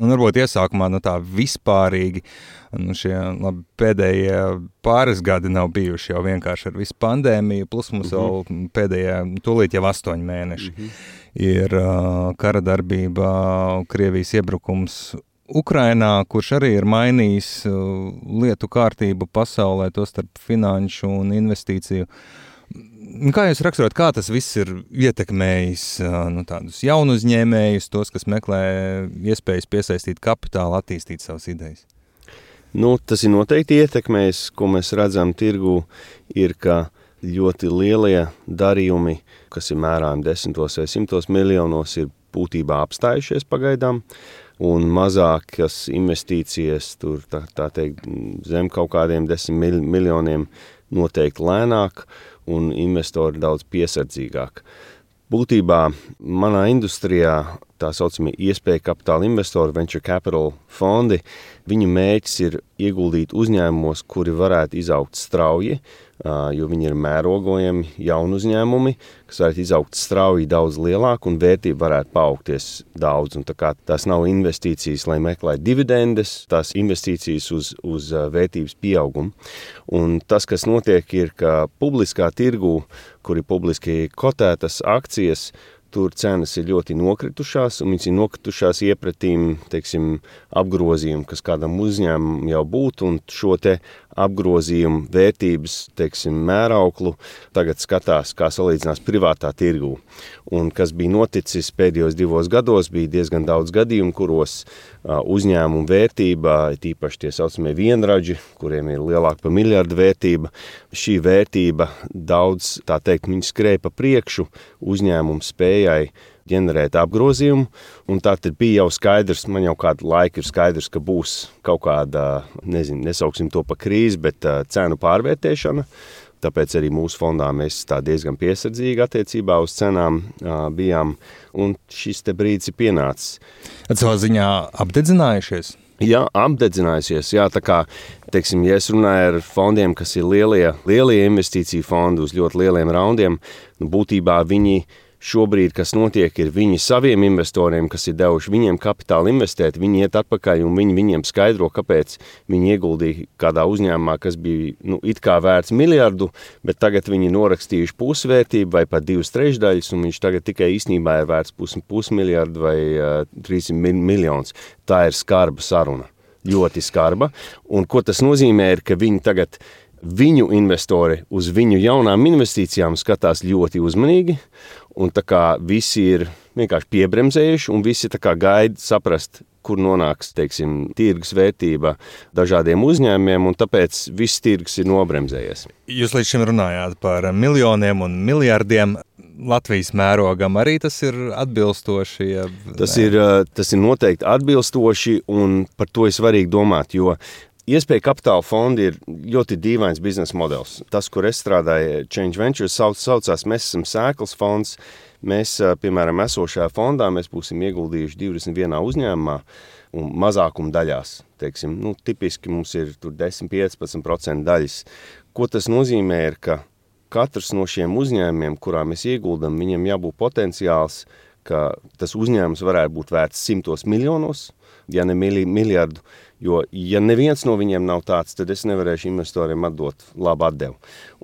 Un varbūt iesākumā nu, tā vispārīgi nu, šie labi, pēdējie pāris gadi nav bijuši jau vienkārši ar visu pandēmiju, plus mums mm -hmm. vēl pēdējie, tūlīt jau astoņi mēneši. Mm -hmm. Ir uh, kara darbība, Krievijas iebrukums Ukrainā, kurš arī ir mainījis uh, lietu kārtību pasaulē, tostarp finanšu un investīciju uh, Nu, kā jūs raksturot, kā tas viss ir ietekmējis nu, tādus jaunu uzņēmējus, tos, kas meklē iespējas piesaistīt kapitālu, attīstīt savas idejas? Nu, tas ir noteikti ietekmējis, ko mēs redzam tirgu, ir, ka ļoti lielie darījumi, kas ir mērāmi desmitos vai simtos miljonos, ir būtībā apstājušies pagaidām, un mazākas investīcijas tur, tā, tā teikt, zem kaut kādiem desmit miljoniem noteikti lēnāk, un investori daudz piesardzīgāk. Būtībā manā industrijā tā saucamie iespēja kapitāla investori, venture capital fondi, viņu mērķis ir ieguldīt uzņēmumos, kuri varētu izaugt strauji, jo viņi ir mērogojami jauni uzņēmumi, kas varētu izaugt strauji daudz lielāk un vērtība varētu paaugties daudz. Un tā kā tās nav investīcijas, lai meklētu dividendes, tās investīcijas uz, uz vērtības pieaugumu. Un tas, kas notiek, ir, ka publiskā tirgu, kur ir publiski kotētas akcijas, tur cenas ir ļoti nokritušās, un viņas ir nokritušās iepratīm, teiksim, apgrozījumu, kas kādam uzņēmumam jau būtu, šo te apgrozījumu vērtības, teiksim, mērauklu tagad skatās, kā salīdzinās privātā tirgū. Un kas bija noticis pēdējos divos gados, bija diezgan daudz gadījumu, kuros uzņēmumu vērtība, tīpaši tie saucamie vienraģi, kuriem ir lielāka par miljardu vērtība, šī vērtība daudz, tā teikt, viņi skrēja pa priekšu uzņēmumu spējai ģenerēt apgrozījumu, tad bija jau skaidrs, man jau kādu laiku ir skaidrs, ka būs kaut kāda, nezinu, nesauksim to pa krīzi, bet cenu pārvērtēšana, tāpēc arī mūsu fondā mēs diezgan piesardzīgi attiecībā uz cenām bijām, un šis brīdis ir pienācis. At savā ziņā apdedzinājušies? Jā, apdedzinājusies. Jā, tā kā, teiksim, ja es runāju ar fondiem, kas ir lielie, lielie investīciju fondi uz ļoti lieliem raundiem, nu, būtībā viņi šobrīd, kas notiek, ir viņi saviem investoriem, kas ir devuši viņiem kapitālu investēt, viņi iet atpakaļ un viņi viņiem skaidro, kāpēc viņi ieguldīja kādā uzņēmumā, kas bija nu, it kā vērts miljardu, bet tagad viņi norakstījuši pusvērtību vai pat divas trešdaļas, un viņš tagad tikai īstenībā ir vērts pus, pusmiljardu vai uh, 300 miljonus. Tā ir skarba saruna, ļoti skarba, un ko tas nozīmē ir, ka viņi tagad viņu investori uz viņu jaunām investīcijām skatās ļoti uzmanīgi, Un tā kā visi ir vienkārši piebremzējuši, un visi gaida saprast, kur nonāks teiksim, tirgus vērtība dažādiem uzņēmumiem, un tāpēc viss tirgus ir nobremzējies. Jūs līdz šim runājāt par miljoniem un miljardiem. Latvijas mērogam arī tas ir atbilstoši. Ja tas, ir, tas ir noteikti atbilstoši, un par to ir svarīgi domāt, jo Iespēja kapitāla fondi ir ļoti dīvains biznesa modelis. Tas, kur es strādāju, Change Ventures, sauc, saucās, mēs esam sēklas fonds. Mēs, piemēram, esošajā fondā mēs būsim ieguldījuši 21 uzņēmumā un mazākuma daļās. Teiksim, nu, tipiski mums ir 10-15% daļas. Ko tas nozīmē, ir, ka katrs no šiem uzņēmumiem, kurā mēs ieguldam, viņiem jābūt potenciāls, ka tas uzņēmums varētu būt vērts simtos miljonos, ja ne miljardu Jo, ja neviens no viņiem nav tāds, tad es nevarēšu investoriem atdot labu atdevu.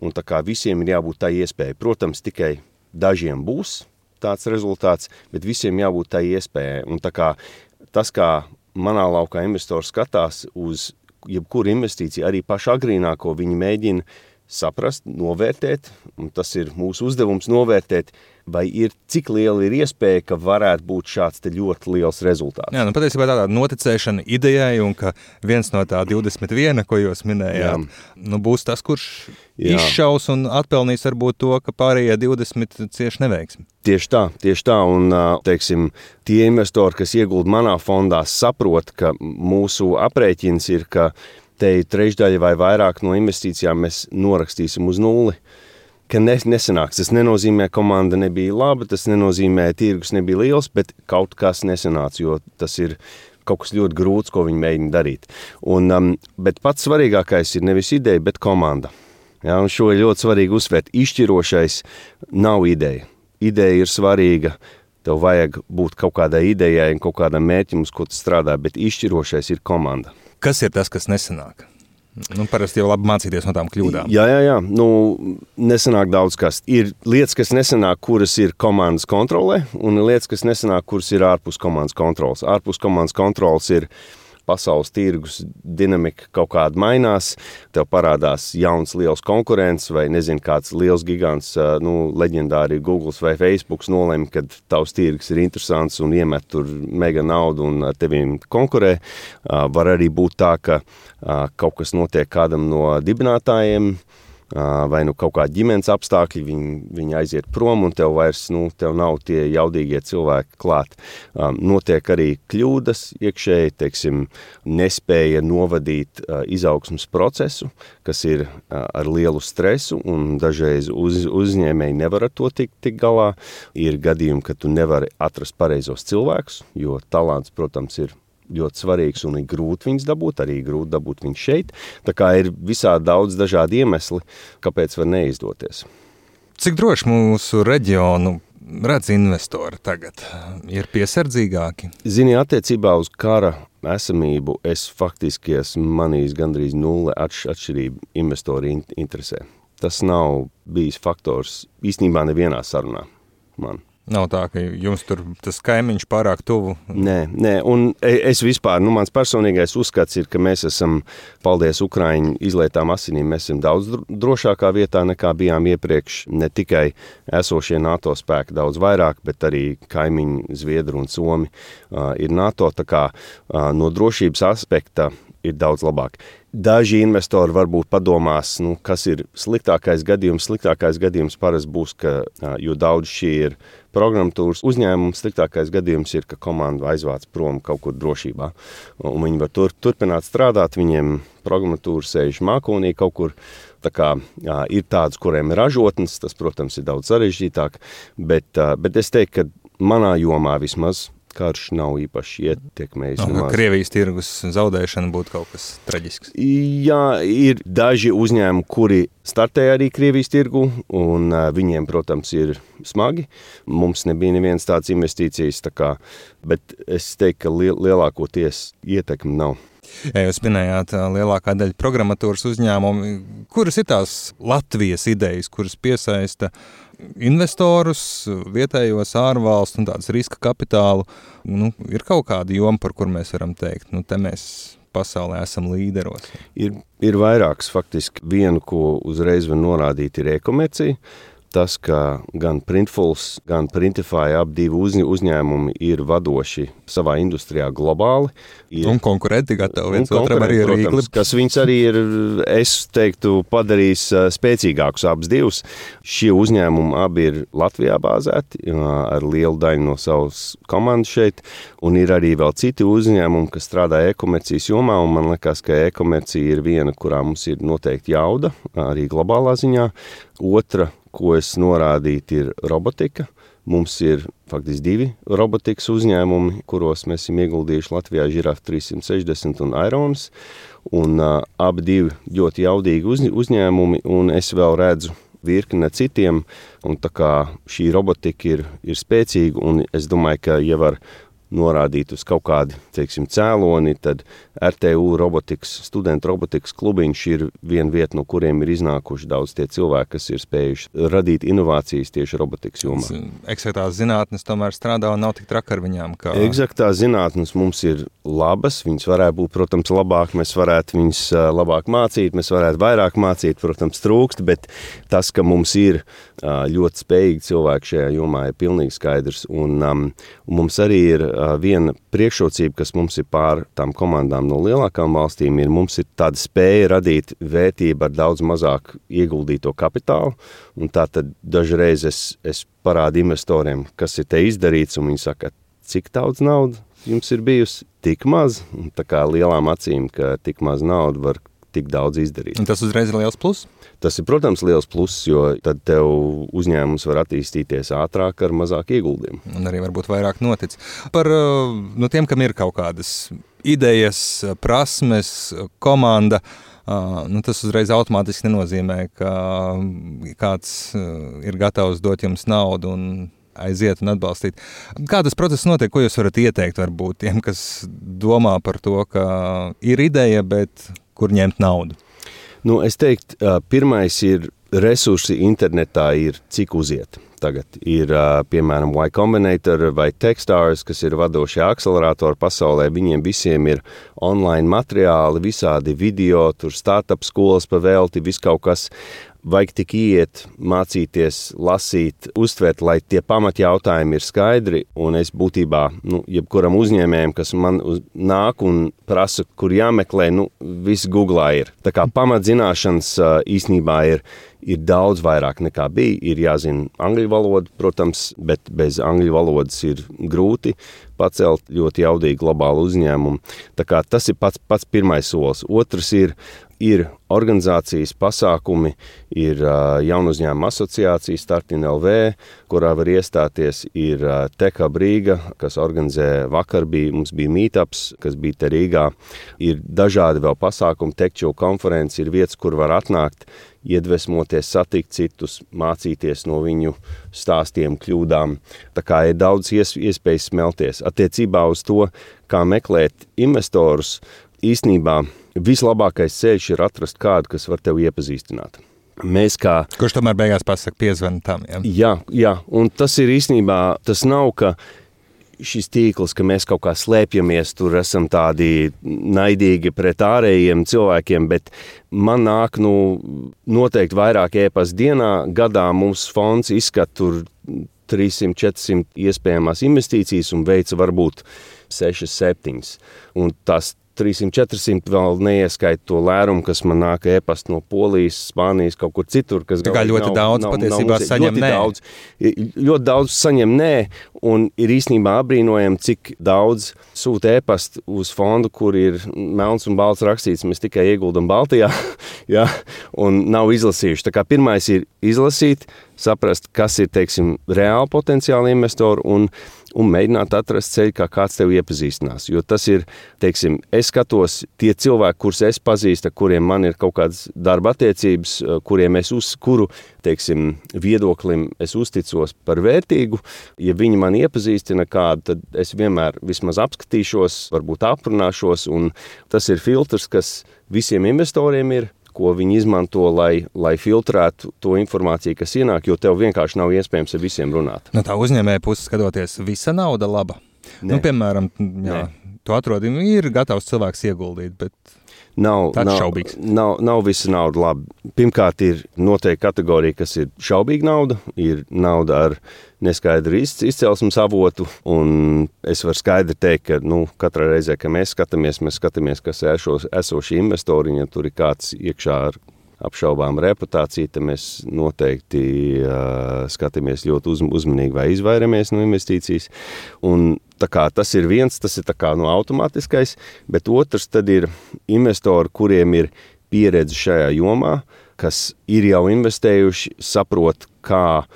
Un tā kā visiem ir jābūt tā iespēja. Protams, tikai dažiem būs tāds rezultāts, bet visiem jābūt tā iespējai. Un tā kā tas, kā manā laukā investors skatās uz jebkuru investīciju, arī pašu agrīnāko, viņi mēģina saprast, novērtēt, un tas ir mūsu uzdevums novērtēt, vai ir cik liela ir iespēja, ka varētu būt šāds ļoti liels rezultāts. Jā, nu, patiesībā tāda noticēšana idejai, un ka viens no tā 21, ko jūs minējāt, Jā. nu, būs tas, kurš Jā. izšaus un atpelnīs varbūt to, ka pārējie 20 cieši neveiksmi. Tieši tā, tieši tā, un teiksim, tie investori, kas ieguld manā fondā, saprot, ka mūsu aprēķins ir, ka te trešdaļa vai vairāk no investīcijām mēs norakstīsim uz nulli. Ka nes, nesanāks. Tas nenozīmē, ka komanda nebija laba, tas nenozīmē, ka tirgus nebija liels, bet kaut kas nesanāca, jo tas ir kaut kas ļoti grūts, ko viņi mēģina darīt. Un, um, bet pats svarīgākais ir nevis ideja, bet komanda. Ja, šo ir ļoti svarīgi uzsvērt. Izšķirošais nav ideja. Ideja ir svarīga, tev vajag būt kaut kādai idejai un kaut kādam mērķim, uz ko tu strādā, bet izšķirošais ir komanda. Kas ir tas, kas nesanāk? Nu, parasti jau labi mācīties no tām kļūdām. Jā, jā, jā. Nu, nesanāk daudz kas. Ir lietas, kas nesanāk, kuras ir komandas kontrolē, un ir lietas, kas nesanāk, kuras ir ārpus komandas kontrolas. Ārpus komandas kontrolas ir pasaules tirgus dinamika kaut kāda mainās, tev parādās jauns, liels konkurents vai nezinu, kāds liels gigants, nu, leģendāri Google vai Facebook nolēma, ka tavs tirgus ir interesants un iemet tur mega naudu un ar teviem konkurē. Var arī būt tā, ka kaut kas notiek kādam no dibinātājiem, vai nu kaut kāda ģimenes apstākļi, viņi, viņi aiziet prom un tev vairs nu, tev nav tie jaudīgie cilvēki klāt. Notiek arī kļūdas iekšēji, teiksim, nespēja novadīt izaugsmas procesu, kas ir ar lielu stresu un dažreiz uz, uzņēmēji nevar ar to tikt tik galā. Ir gadījumi, ka tu nevari atrast pareizos cilvēkus, jo talants, protams, ir ļoti svarīgs un ir grūti viņus dabūt, arī grūti dabūt viņus šeit. Tā kā ir visādi daudz dažādi iemesli, kāpēc var neizdoties. Cik droši mūsu reģionu redz investori tagad? Ir piesardzīgāki? Zini, attiecībā uz kara esamību es faktiski esmu manījis gandrīz nulle atšķirību investori interesē. Tas nav bijis faktors īstenībā nevienā sarunā man. Nav tā, ka jums tur tas kaimiņš pārāk tuvu. Nē, nē. un e, es vispār, nu, mans personīgais uzskats ir, ka mēs esam, paldies Ukraiņu izlietām asinīm, mēs esam daudz drošākā vietā nekā bijām iepriekš. Ne tikai esošie NATO spēki daudz vairāk, bet arī kaimiņi Zviedri un Somi uh, ir NATO. Tā kā uh, no drošības aspekta ir daudz labāk. Daži investori varbūt padomās, nu, kas ir sliktākais gadījums. Sliktākais gadījums parasti būs, ka jo daudz šī ir programmatūras uzņēmums, sliktākais gadījums ir, ka komanda aizvāc prom kaut kur drošībā. Un viņi var tur, turpināt strādāt, viņiem programmatūra sēž mākonī kaut kur. Tā kā, jā, ir tādas, kuriem ir ražotnes, tas, protams, ir daudz sarežģītāk, bet, bet es teiktu, ka manā jomā vismaz karš nav īpaši ietekmējis. No, Krievijas tirgus zaudēšana būtu kaut kas traģisks. Jā, ir daži uzņēmumi, kuri startēja arī Krievijas tirgu, un viņiem, protams, ir smagi. Mums nebija nevienas tādas investīcijas, tā kā, bet es teiktu, ka lielākoties ietekme nav. Ja jūs minējāt, lielākā daļa programmatūras uzņēmumu, kuras ir tās Latvijas idejas, kuras piesaista investorus, vietējos ārvalstu un tādas riska kapitālu. Nu, ir kaut kāda joma, par kur mēs varam teikt, nu, te mēs pasaulē esam līderos. Ir, ir vairākas faktiski. Vienu, ko uzreiz var norādīt, ir e-komercija tas, ka gan Printfuls, gan Printify abi uz, uzņēmumi ir vadoši savā industrijā globāli. Ir, un konkurenti gatavi viens otram arī ir rīkli. Kas viņus arī ir, es teiktu, padarījis spēcīgākus abus divus. Šie uzņēmumi abi ir Latvijā bāzēti ar lielu daļu no savas komandas šeit, un ir arī vēl citi uzņēmumi, kas strādā e-komercijas jomā, un man liekas, ka e-komercija ir viena, kurā mums ir noteikti jauda, arī globālā ziņā. Otra ko es norādītu, ir robotika. Mums ir faktiski divi robotikas uzņēmumi, kuros mēs esam ieguldījuši Latvijā Giraffe 360 un Ironis. Un, uh, abi divi ļoti jaudīgi uz, uzņēmumi, un es vēl redzu virkne citiem. Šī robotika ir, ir spēcīga, un es domāju, ka ja var norādīt uz kaut kādu teiksim, cēloni, tad RTU robotikas, studentu robotikas klubiņš ir viena vieta, no kuriem ir iznākuši daudz tie cilvēki, kas ir spējuši radīt inovācijas tieši robotikas jomā. Eksaktās zinātnes tomēr strādā un nav tik traki ar viņām. Kā... Eksaktās zinātnes mums ir labas, viņas varētu būt, protams, labāk, mēs varētu viņas labāk mācīt, mēs varētu vairāk mācīt, protams, trūkst, bet tas, ka mums ir ļoti spējīgi cilvēki šajā jomā ir pilnīgi skaidrs, un, um, un mums arī ir viena priekšrocība, kas mums ir pār tām komandām no lielākām valstīm, ir mums ir tāda spēja radīt vērtību ar daudz mazāk ieguldīto kapitālu. Un tā tad dažreiz es, es parādu investoriem, kas ir te izdarīts, un viņi saka, cik daudz naudas jums ir bijusi? Tik maz. Un tā kā lielām acīm, ka tik maz naudas var tik daudz izdarīt. Un tas uzreiz ir liels pluss? Tas ir, protams, liels pluss, jo tad tev uzņēmums var attīstīties ātrāk ar mazāk ieguldījumu. Un arī varbūt vairāk notic. Par nu, tiem, kam ir kaut kādas idejas, prasmes, komanda. Uh, nu, tas uzreiz automātiski nenozīmē, ka kāds uh, ir gatavs dot jums naudu un aiziet un atbalstīt. Kā tas process notiek, ko jūs varat ieteikt varbūt tiem, kas domā par to, ka ir ideja, bet kur ņemt naudu? Nu, es teiktu, pirmais ir resursi internetā ir cik uziet. Tagad ir piemēram Y Combinator vai Techstars, kas ir vadošie akceleratori pasaulē. Viņiem visiem ir online materiāli, visādi video, tur startup skolas pavēlti, viss kaut kas vajag tik iet, mācīties, lasīt, uztvert, lai tie pamatjautājumi ir skaidri. Un es būtībā, nu, jebkuram uzņēmējam, kas man uz, nāk un prasa, kur jāmeklē, nu, viss Google ir. Tā kā pamatzināšanas īstenībā ir, ir daudz vairāk nekā bija. Ir jāzina angļu valoda, protams, bet bez angļu valodas ir grūti pacelt ļoti jaudīgu globālu uzņēmumu. Tā kā tas ir pats, pats pirmais solis. Otrs ir ir organizācijas pasākumi, ir jaunu uzņēmumu asociācija Startin LV, kurā var iestāties, ir Teka Brīga, kas organizē vakar bija, mums bija meetups, kas bija te Rīgā, ir dažādi vēl pasākumi, Tekčo konferences ir vietas, kur var atnākt, iedvesmoties, satikt citus, mācīties no viņu stāstiem, kļūdām. Tā kā ir daudz iespējas smelties. Attiecībā uz to, kā meklēt investorus, īstenībā vislabākais ceļš ir atrast kādu, kas var tevi iepazīstināt. Mēs kā. Kurš tomēr beigās pasakā, piezvanīt tam? Ja? Jā, jā, un tas ir īstenībā, tas nav, ka šis tīkls, ka mēs kaut kā slēpjamies, tur esam tādi naidīgi pret ārējiem cilvēkiem, bet man nāk nu, noteikti vairāk ēpas dienā. Gadā mums fonds izskata tur 300, 400 iespējamās investīcijas un veica varbūt 6, 7. Un tas 300, 400 vēl neieskait to lērumu, kas man nāk e-pasta no Polijas, Spānijas, kaut kur citur. Tā kā ļoti nav, daudz nav, patiesībā nav, saņem ļoti nē. Daudz, ļoti daudz saņem nē, un ir īstenībā apbrīnojami, cik daudz sūta e-pasta uz fondu, kur ir melns un balts rakstīts, mēs tikai ieguldam Baltijā, ja, un nav izlasījuši. Tā kā pirmais ir izlasīt, saprast, kas ir, teiksim, reāli potenciāli investori, un un mēģināt atrast ceļu, kā kāds tevi iepazīstinās. Jo tas ir, teiksim, es skatos tie cilvēki, kurus es pazīstu, kuriem man ir kaut kādas darba attiecības, kuriem es uz kuru, teiksim, viedoklim es uzticos par vērtīgu. Ja viņi man iepazīstina kādu, tad es vienmēr vismaz apskatīšos, varbūt aprunāšos, un tas ir filtrs, kas visiem investoriem ir ko viņi izmanto, lai, lai filtrētu to informāciju, kas ienāk, jo tev vienkārši nav iespējams ar visiem runāt. No tā uzņēmēja puses skatoties, visa nauda laba. Nē. Nu, piemēram, jā, tu atrodi, ir gatavs cilvēks ieguldīt, bet Nav, Tāds nav, šaubīgs. Nav, nav visa nauda labi. Pirmkārt, ir noteikti kategorija, kas ir šaubīga nauda. Ir nauda ar neskaidru izcelsmes avotu. Es varu skaidri teikt, ka nu, katrā reizē, kad mēs skatāmies, mēs skatāmies, kas ir esoši investori. Ja tur ir kāds iekšā ar apšaubām reputāciju, tad mēs noteikti uh, skatāmies ļoti uz, uzmanīgi, vai izvairamies no investīcijas. Un, kā, tas ir viens, tas ir kā, no automātiskais, bet otrs ir investori, kuriem ir pieredze šajā jomā, kas ir jau investējuši, saprot, kā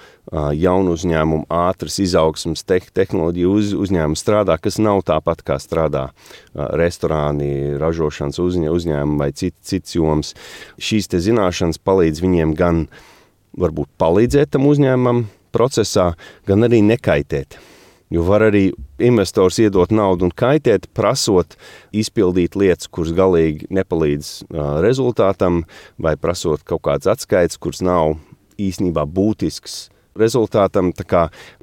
jaunu uzņēmumu, ātras izaugsmas, te tehnoloģiju uz, uzņēmumu strādā, kas nav tāpat kā strādā restorāni, ražošanas uzņē, uzņēmumi vai cit, cits joms. Šīs zināšanas palīdz viņiem gan varbūt palīdzēt tam uzņēmumam procesā, gan arī nekaitēt. Jo var arī investors iedot naudu un kaitēt, prasot izpildīt lietas, kuras galīgi nepalīdz rezultātam, vai prasot kaut kādas atskaites, kuras nav īstenībā būtisks rezultātam.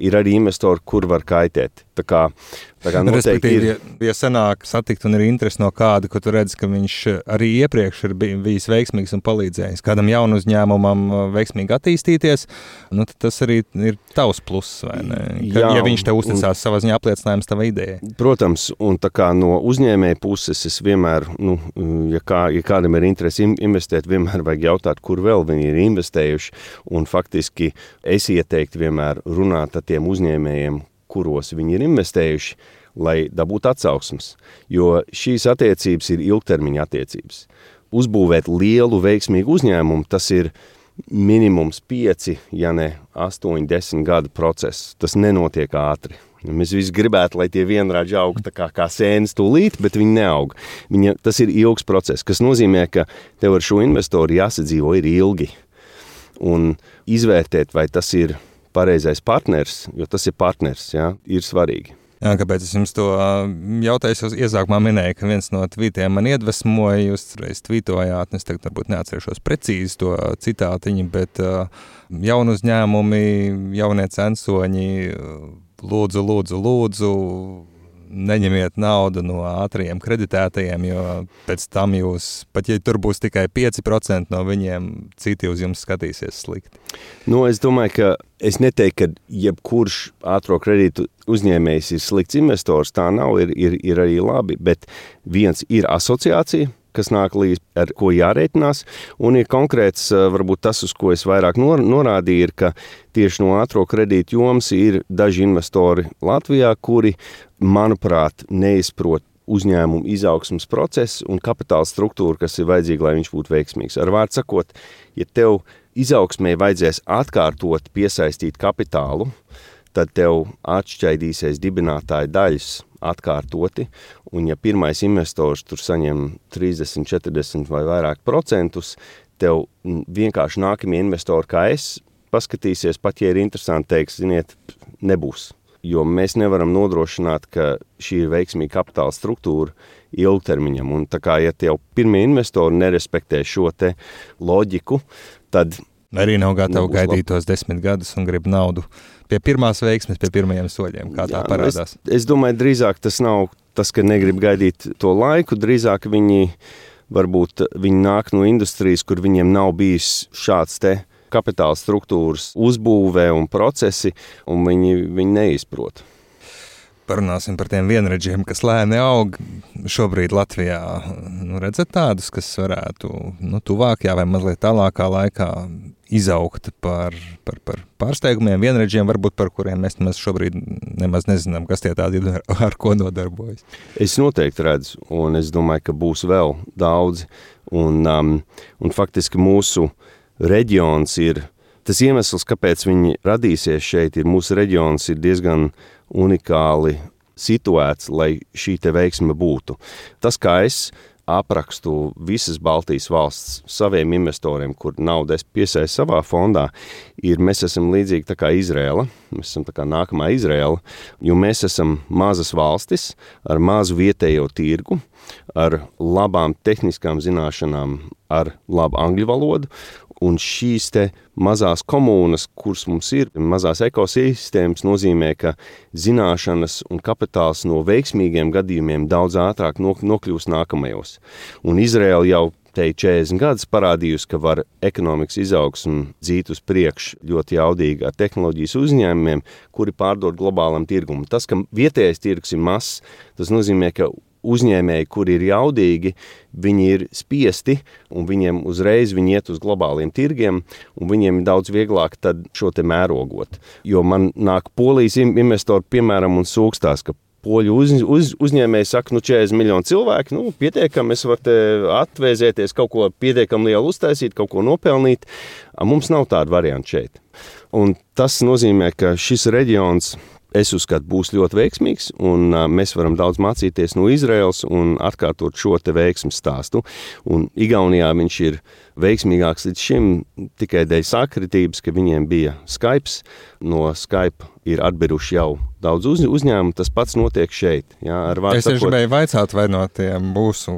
Ir arī investori, kur var kaitēt. Tā kā, tā kā Respektīvi, ir... ja, ja sanāk satikt un ir interesi no kāda, ka tu redz, ka viņš arī iepriekš ir bijis veiksmīgs un palīdzējis kādam jaunu uzņēmumam uh, veiksmīgi attīstīties, nu, tas arī ir tavs pluss, vai ne? Ka, Jā, ja viņš tev uzticās un, savā ziņā apliecinājums tavai idejai. Protams, un tā kā no uzņēmēja puses es vienmēr, nu, ja, kā, ja kādam ir interesi investēt, vienmēr vajag jautāt, kur vēl viņi ir investējuši, un faktiski es ieteiktu vienmēr runāt ar tiem uzņēmējiem, kuros viņi ir investējuši, lai dabūtu atsauksmes. Jo šīs attiecības ir ilgtermiņa attiecības. Uzbūvēt lielu, veiksmīgu uzņēmumu, tas ir minimums 5, ja ne 8, 10 gadu process. Tas nenotiek ātri. Mēs visi gribētu, lai tie vienrādži aug kā, kā sēnes tūlīt, bet viņi neaug. Viņa, tas ir ilgs process, kas nozīmē, ka tev ar šo investoru jāsadzīvo ilgi. Un izvērtēt, vai tas ir pareizais partners, jo tas ir partners, jā, ir svarīgi. Jā, kāpēc es jums to jautāju? Es iesākumā minēju, ka viens no tvītiem man iedvesmoja. Jūs reiz tvītojāt, es tagad varbūt neatcerēšos precīzi to citātiņu, bet jaunu uzņēmumi, jaunie censoņi, lūdzu, lūdzu, lūdzu neņemiet naudu no ātriem kreditētajiem, jo pēc tam jūs, pat ja tur būs tikai 5% no viņiem, citi uz jums skatīsies slikti. Nu, es domāju, ka es neteiktu, ka jebkurš ātrā kredītu uzņēmējs ir slikts investors. Tā nav, ir, ir, ir arī labi. Bet viens ir asociācija, kas nāk līdzi, ar ko jārēķinās. Un ir konkrēts, eh, varbūt tas, uz ko es vairāk nor, norādīju, ir, ka tieši no ātrā kredīta jomas ir daži investori Latvijā, kuri, manuprāt, neizprot uzņēmumu izaugsmas procesu un kapitāla struktūru, kas ir vajadzīga, lai viņš būtu veiksmīgs. Ar vārdu sakot, ja tev izaugsmē vajadzēs atkārtot piesaistīt kapitālu, tad tev atšķaidīsies dibinātāja daļas atkārtoti. Un, ja pirmais investors tur saņem 30, 40 vai vairāk procentus, tev vienkārši nākamie investori, kā es, paskatīsies, pat ja ir interesanti, teiks, ziniet, nebūs. Jo mēs nevaram nodrošināt, ka šī ir veiksmīga kapitāla struktūra ilgtermiņam. Un tā kā ja jau pirmie investori nerespektē šo loģiku, tad Arī nav gatavi gaidīt tos desmit gadus un grib naudu pie pirmās veiksmes, pie pirmajiem soļiem, kā tā Jā, parādās. Es, es domāju, drīzāk tas nav tas, ka negrib gaidīt to laiku, drīzāk viņi varbūt viņi nāk no industrijas, kur viņiem nav bijis šāds te kapitāla struktūras uzbūvē un procesi, un viņi, viņi neizprot. Parunāsim par tiem vienreģiem, kas lēni aug. Šobrīd Latvijā nu, redzat tādus, kas varētu nu, tuvākajā vai mazliet tālākā laikā izaugt par, par, par pārsteigumiem, vienreģiem, varbūt par kuriem mēs, mēs šobrīd nemaz nezinām, kas tie tādi ir, ar ko nodarbojas. Es noteikti redzu, un es domāju, ka būs vēl daudzi. Un, um, un faktiski mūsu reģions ir tas iemesls, kāpēc viņi radīsies šeit, ir mūsu reģions ir diezgan unikāli situēts, lai šī veiksme būtu. Tas, kā es aprakstu visas Baltijas valsts saviem investoriem, kur naudu es piesaistu savā fondā, ir mēs esam līdzīgi kā Izrēla. Mēs esam kā nākamā Izrēla, jo mēs esam mazas valstis ar mazu vietējo tirgu, ar labām tehniskām zināšanām, ar labu angļu valodu Un šīs mazās komunas, kuras mums ir, mazās ekosistēmas, nozīmē, ka zināšanas un kapitāls no veiksmīgiem gadījumiem daudz ātrāk nokļūs nākamajos. Un Izraela jau te 40 gadus parādījusi, ka var ekonomikas izaugsmu dzīt uz priekšu ļoti jaudīgi ar tehnoloģijas uzņēmumiem, kuri pārdod globālam tirgumam. Tas, ka vietējais tirgus ir mazs, tas nozīmē, ka uzņēmēji, kuri ir jaudīgi, viņi ir spiesti un viņiem uzreiz viņi iet uz globāliem tirgiem, un viņiem ir daudz vieglāk šo te mērogot. Jo man nāk polijas investori, piemēram, un sūkstās, ka poļu uz, uz, uzņēmēji saka, nu, 40 miljoni cilvēku, nu, pietiekami, es varu atvēzēties, kaut ko pietiekami lielu uztaisīt, kaut ko nopelnīt. Mums nav tāda varianta šeit. Un tas nozīmē, ka šis reģions es uzskatu, būs ļoti veiksmīgs, un mēs varam daudz mācīties no Izraels un atkārtot šo te veiksmu stāstu. Un Igaunijā viņš ir veiksmīgāks līdz šim tikai dēļ sakritības, ka viņiem bija Skype. No Skype ir atbiruši jau daudz uz, uzņēmumu. Tas pats notiek šeit. Jā, es tieši gribēju vaicāt, vai no tiem mūsu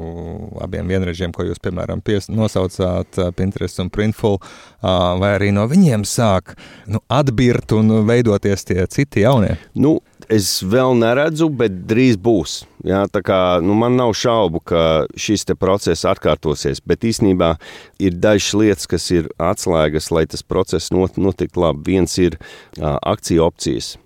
abiem vienrežiem, ko jūs, piemēram, pies, nosaucāt, Pinterest un Printful, vai arī no viņiem sāk nu, atbirt un veidoties tie citi jaunie? Nu, Es vēl neredzu, bet drīz būs. Jā, kā, nu, man nav šaubu, ka šis process atkārtosies, bet īstenībā ir dažas lietas, kas ir atslēgas, lai tas process not, notiktu labi. Viens ir uh, akciju opcijas.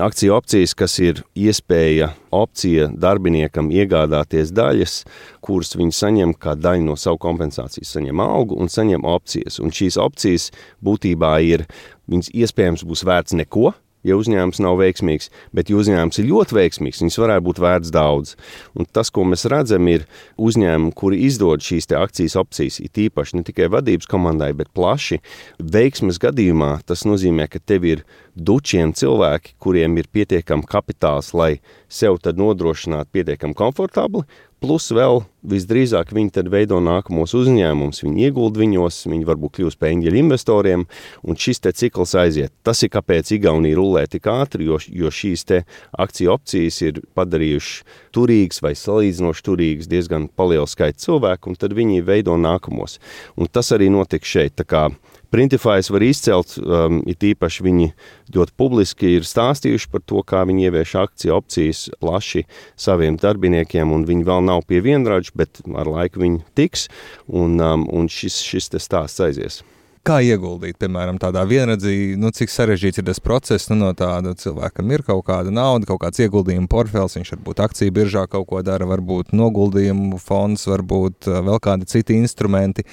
Akciju opcijas, kas ir iespēja opcija darbiniekam iegādāties daļas, kuras viņi saņem kā daļu no savu kompensācijas, saņem algu un saņem opcijas. Un šīs opcijas būtībā ir, viņas iespējams būs vērts neko, ja uzņēmums nav veiksmīgs, bet ja uzņēmums ir ļoti veiksmīgs, viņas varētu būt vērts daudz. Un tas, ko mēs redzam, ir uzņēmumi, kuri izdod šīs akcijas opcijas, ir tīpaši ne tikai vadības komandai, bet plaši. Veiksmes gadījumā tas nozīmē, ka tev ir dučiem cilvēki, kuriem ir pietiekami kapitāls, lai sev nodrošinātu pietiekami komfortabli, plus vēl visdrīzāk viņi tad veido nākamos uzņēmumus, viņi ieguld viņos, viņi varbūt kļūst par eņģeļu investoriem, un šis te cikls aiziet. Tas ir kāpēc Igaunija rullē tik ātri, jo, jo šīs te akciju opcijas ir padarījuši turīgas vai salīdzinoši turīgas diezgan palielu skaitu cilvēku, un tad viņi veido nākamos. Un tas arī notiek šeit. Tā kā Printify's var izcelt, um, it īpaši viņi ļoti publiski ir stāstījuši par to, kā viņi ievieš akciju opcijas plaši saviem darbiniekiem, un viņi vēl nav pie vienraģa, bet ar laiku viņi tiks, un, um, un šis, šis stāsts aizies. Kā ieguldīt, piemēram, tādā vienredzī, nu, cik sarežģīts ir tas process, nu, no tāda cilvēkam ir kaut kāda nauda, kaut kāds ieguldījuma portfels, viņš varbūt akciju biržā kaut ko dara, varbūt noguldījumu fonds, varbūt uh, vēl kādi citi instrumenti.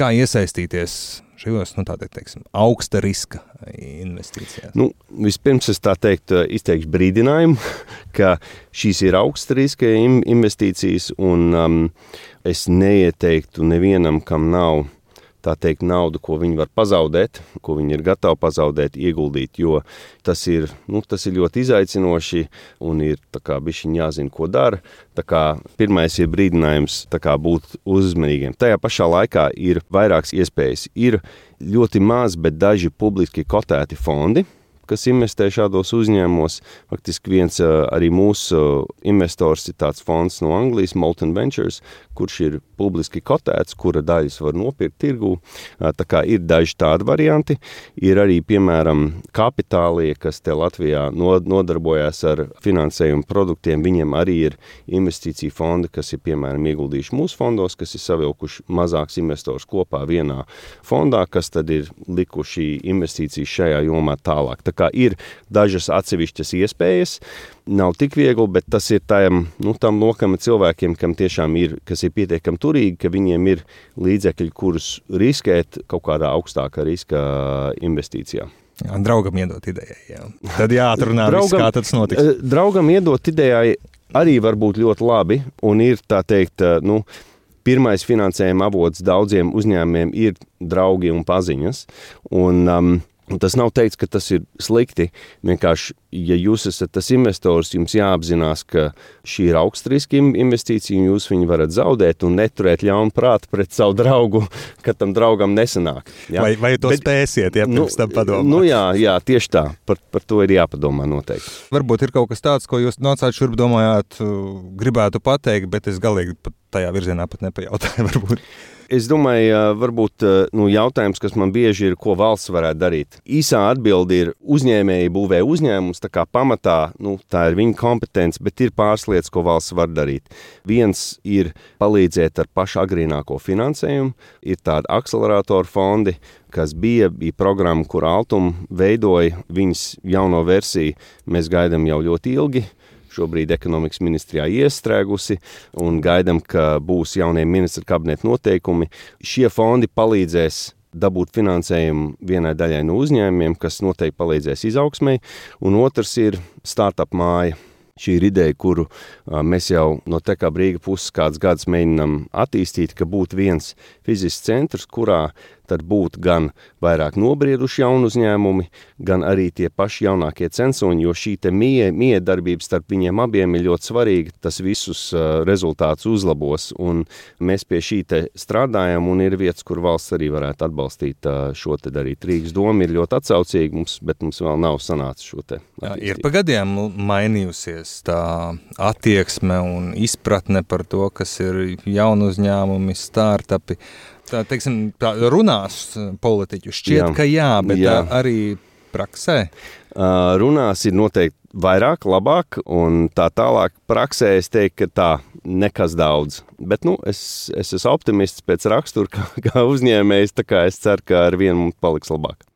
Kā iesaistīties šajos nu, tātad, teiksim, augsta riska investīcijās? Nu, vispirms es tā teiktu, izteikšu brīdinājumu, ka šīs ir augsta riska investīcijas, un um, es neieteiktu nevienam, kam nav tā teikt, naudu, ko viņi var pazaudēt, ko viņi ir gatavi pazaudēt, ieguldīt, jo tas ir, nu, tas ir ļoti izaicinoši un ir bišķiņ jāzina, ko dara. Pirmais ir brīdinājums kā, būt uzmanīgiem. Tajā pašā laikā ir vairākas iespējas. Ir ļoti maz, bet daži publiski kotēti fondi, kas investē šādos uzņēmumos. Faktiski viens arī mūsu investors ir tāds fonds no Anglijas, Molten Ventures, kurš ir publiski kotēts, kura daļas var nopirkt tirgū. Tā kā ir daži tādi varianti. Ir arī, piemēram, kapitālie, kas te Latvijā nodarbojas ar finansējumu produktiem. Viņiem arī ir investīcija fondi, kas ir, piemēram, ieguldījuši mūsu fondos, kas ir savilkuši mazāks investors kopā vienā fondā, kas tad ir likuši investīcijas šajā jomā tālāk. Tā kā ir dažas atsevišķas iespējas, nav tik viegli, bet tas ir tam, nu, tam lokam cilvēkiem, kam tiešām ir, kas ir pietiekami turīgi, ka viņiem ir līdzekļi, kurus riskēt kaut kādā augstākā riska investīcijā. Jā, draugam iedot idejai. Jā. Tad jāatrunā, draugam, viss, kā tas notiks. Eh, draugam iedot idejai arī var būt ļoti labi un ir tā teikt, eh, nu, pirmais finansējuma avots daudziem uzņēmumiem ir draugi un paziņas. Un, um, Un tas nav teikts, ka tas ir slikti. Vienkārši, ja jūs esat tas investors, jums jāapzinās, ka šī ir augsta riska investīcija, un jūs viņu varat zaudēt un neturēt ļaunu prātu pret savu draugu, ka tam draugam nesanāk. Ja? Vai, vai to Bet, spēsiet, ja nu, pirms tam padomāt? Nu jā, jā, tieši tā. Par, par to ir jāpadomā noteikti. Varbūt ir kaut kas tāds, ko jūs nācāt šurp domājāt, gribētu pateikt, bet es galīgi tajā virzienā pat nepajautāju. Varbūt. Es domāju, varbūt nu, jautājums, kas man bieži ir, ko valsts varētu darīt. Īsā atbilde ir uzņēmēji būvē uzņēmums, tā kā pamatā nu, tā ir viņa kompetence, bet ir pāris lietas, ko valsts var darīt. Viens ir palīdzēt ar pašu agrīnāko finansējumu, ir tādi akceleratoru fondi, kas bija, bija programma, kur Altuma veidoja viņas jauno versiju. Mēs gaidām jau ļoti ilgi šobrīd ekonomikas ministrijā iestrēgusi un gaidām, ka būs jaunie ministra kabineta noteikumi. Šie fondi palīdzēs dabūt finansējumu vienai daļai no uzņēmumiem, kas noteikti palīdzēs izaugsmai, un otrs ir startup māja. Šī ir ideja, kuru mēs jau no Tekā brīga puses kāds gads mēģinām attīstīt, ka būtu viens fizisks centrs, kurā tad būtu gan vairāk nobrieduši jaunu uzņēmumi, gan arī tie paši jaunākie censoņi, jo šī miedarbība starp viņiem abiem ir ļoti svarīga. Tas visus uh, rezultātus uzlabos, un mēs pie šī te strādājam, un ir vietas, kur valsts arī varētu atbalstīt uh, šo te darīt. Rīgas doma ir ļoti atsaucīga mums, bet mums vēl nav sanācis šo te. Jā, ir pa gadiem mainījusies tā attieksme un izpratne par to, kas ir jaunu uzņēmumi, startupi tā, teiksim, tā runās politiķu. Šķiet, jā. ka jā, bet jā. arī praksē. Uh, runās ir noteikti vairāk, labāk, un tā tālāk praksē es teiktu, ka tā nekas daudz. Bet nu, es, es esmu optimists pēc rakstura, kā, kā uzņēmējs, es ceru, ka ar vienu mums paliks labāk.